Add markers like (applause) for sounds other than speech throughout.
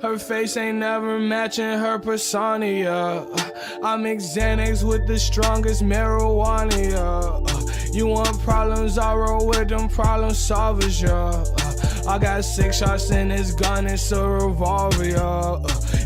Her face ain't never matching her persona. I mix Xanax with the strongest marijuana. You want problems? I roll with them problem solvers, yeah. I got six shots in this gun, it's a revolver, yeah.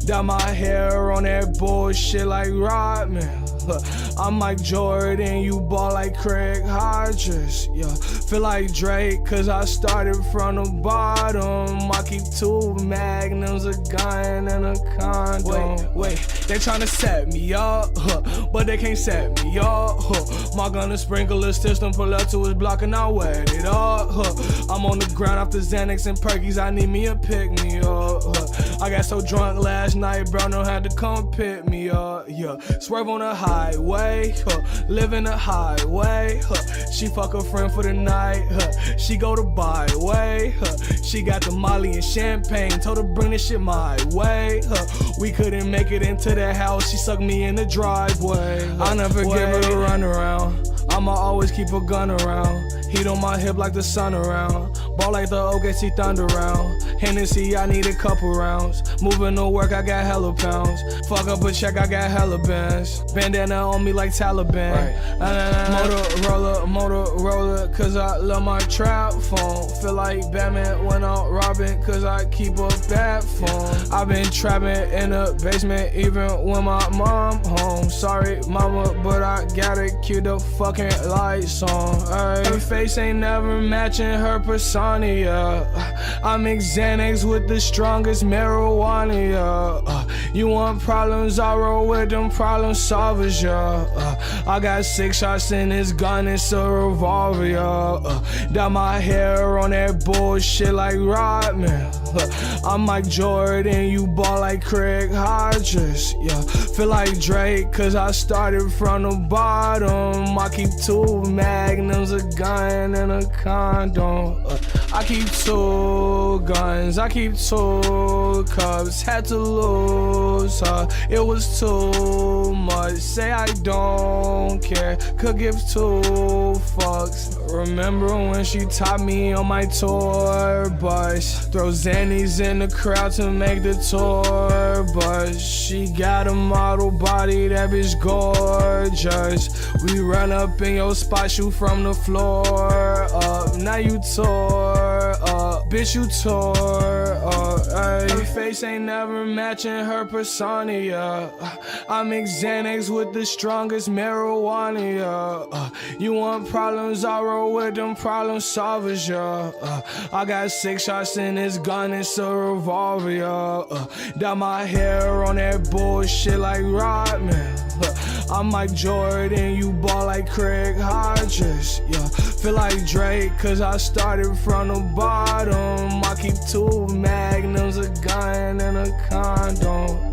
Dye my hair on that bullshit like Rodman. (laughs) I'm like Jordan, you ball like Craig Hodges. Yeah, feel like Drake, cause I started from the bottom. I keep two magnums, a gun, and a condom. Wait, wait, they tryna set me up, huh, but they can't set me up. Huh. My gun is sprinkler system, pull up to his block and I wet it up. Huh. I'm on the ground after Xanax and Perkies, I need me a pick me up. Huh. I got so drunk last night, bro, no had to come pick me up. Yeah, swerve on the highway, huh. live in the highway. Huh. She fuck a friend for the night, huh. she go to byway. Huh. She got the Molly and champagne, told her bring this shit my way. Huh. We couldn't make it into the house, she sucked me in the driveway. I never give her a run around. I'ma always keep a gun around. Heat on my hip like the sun around. Ball like the OKC Thunder round. Hennessy, I need a couple rounds. Moving to work, I got hella pounds. Fuck up a check, I got hella bands. Bandana on me like Taliban. Uh, Motorola, Motorola, cause I love my trap phone. Feel like Batman when I'm robbing, cause I keep a bad phone. I've been trapping in the basement even when my mom home. Sorry, mama, but I gotta keep the fucking lights on. Ay. Her face ain't never matching her persona. Yeah. I mix Xanax with the strongest marijuana. yeah. Uh, you want problems? I roll with them problem solvers. Yeah. Uh, I got six shots in this gun, it's a revolver. Yeah. Uh, my hair on that bullshit like Rodman. I'm like Jordan, you ball like Craig Hodges. Yeah, feel like Drake, cause I started from the bottom. I keep two magnums, a gun, and a condom. Uh, I keep two guns, I keep two cups. Had to lose her, it was too much. Say I don't care, could give two fucks. Remember when she taught me on my tour bus? Throw Xannies in the crowd to make the tour bus. She got a model body, that bitch gorgeous. We run up in your spot, shoot from the floor up. Now you tore up, bitch, you tore up. Ay. Her face ain't never matching her persona. Yeah. I mix Xanax with the strongest marijuana. Yeah. You want problems? I roll with them problem solvers. Yeah. I got six shots in this gun, it's a revolver. Yeah. My hair on that bullshit like Rodman. I'm like Jordan, you ball like Craig Hodges. Yeah, feel like Drake, cause I started from the bottom. I keep two magnums, a gun, and a condom.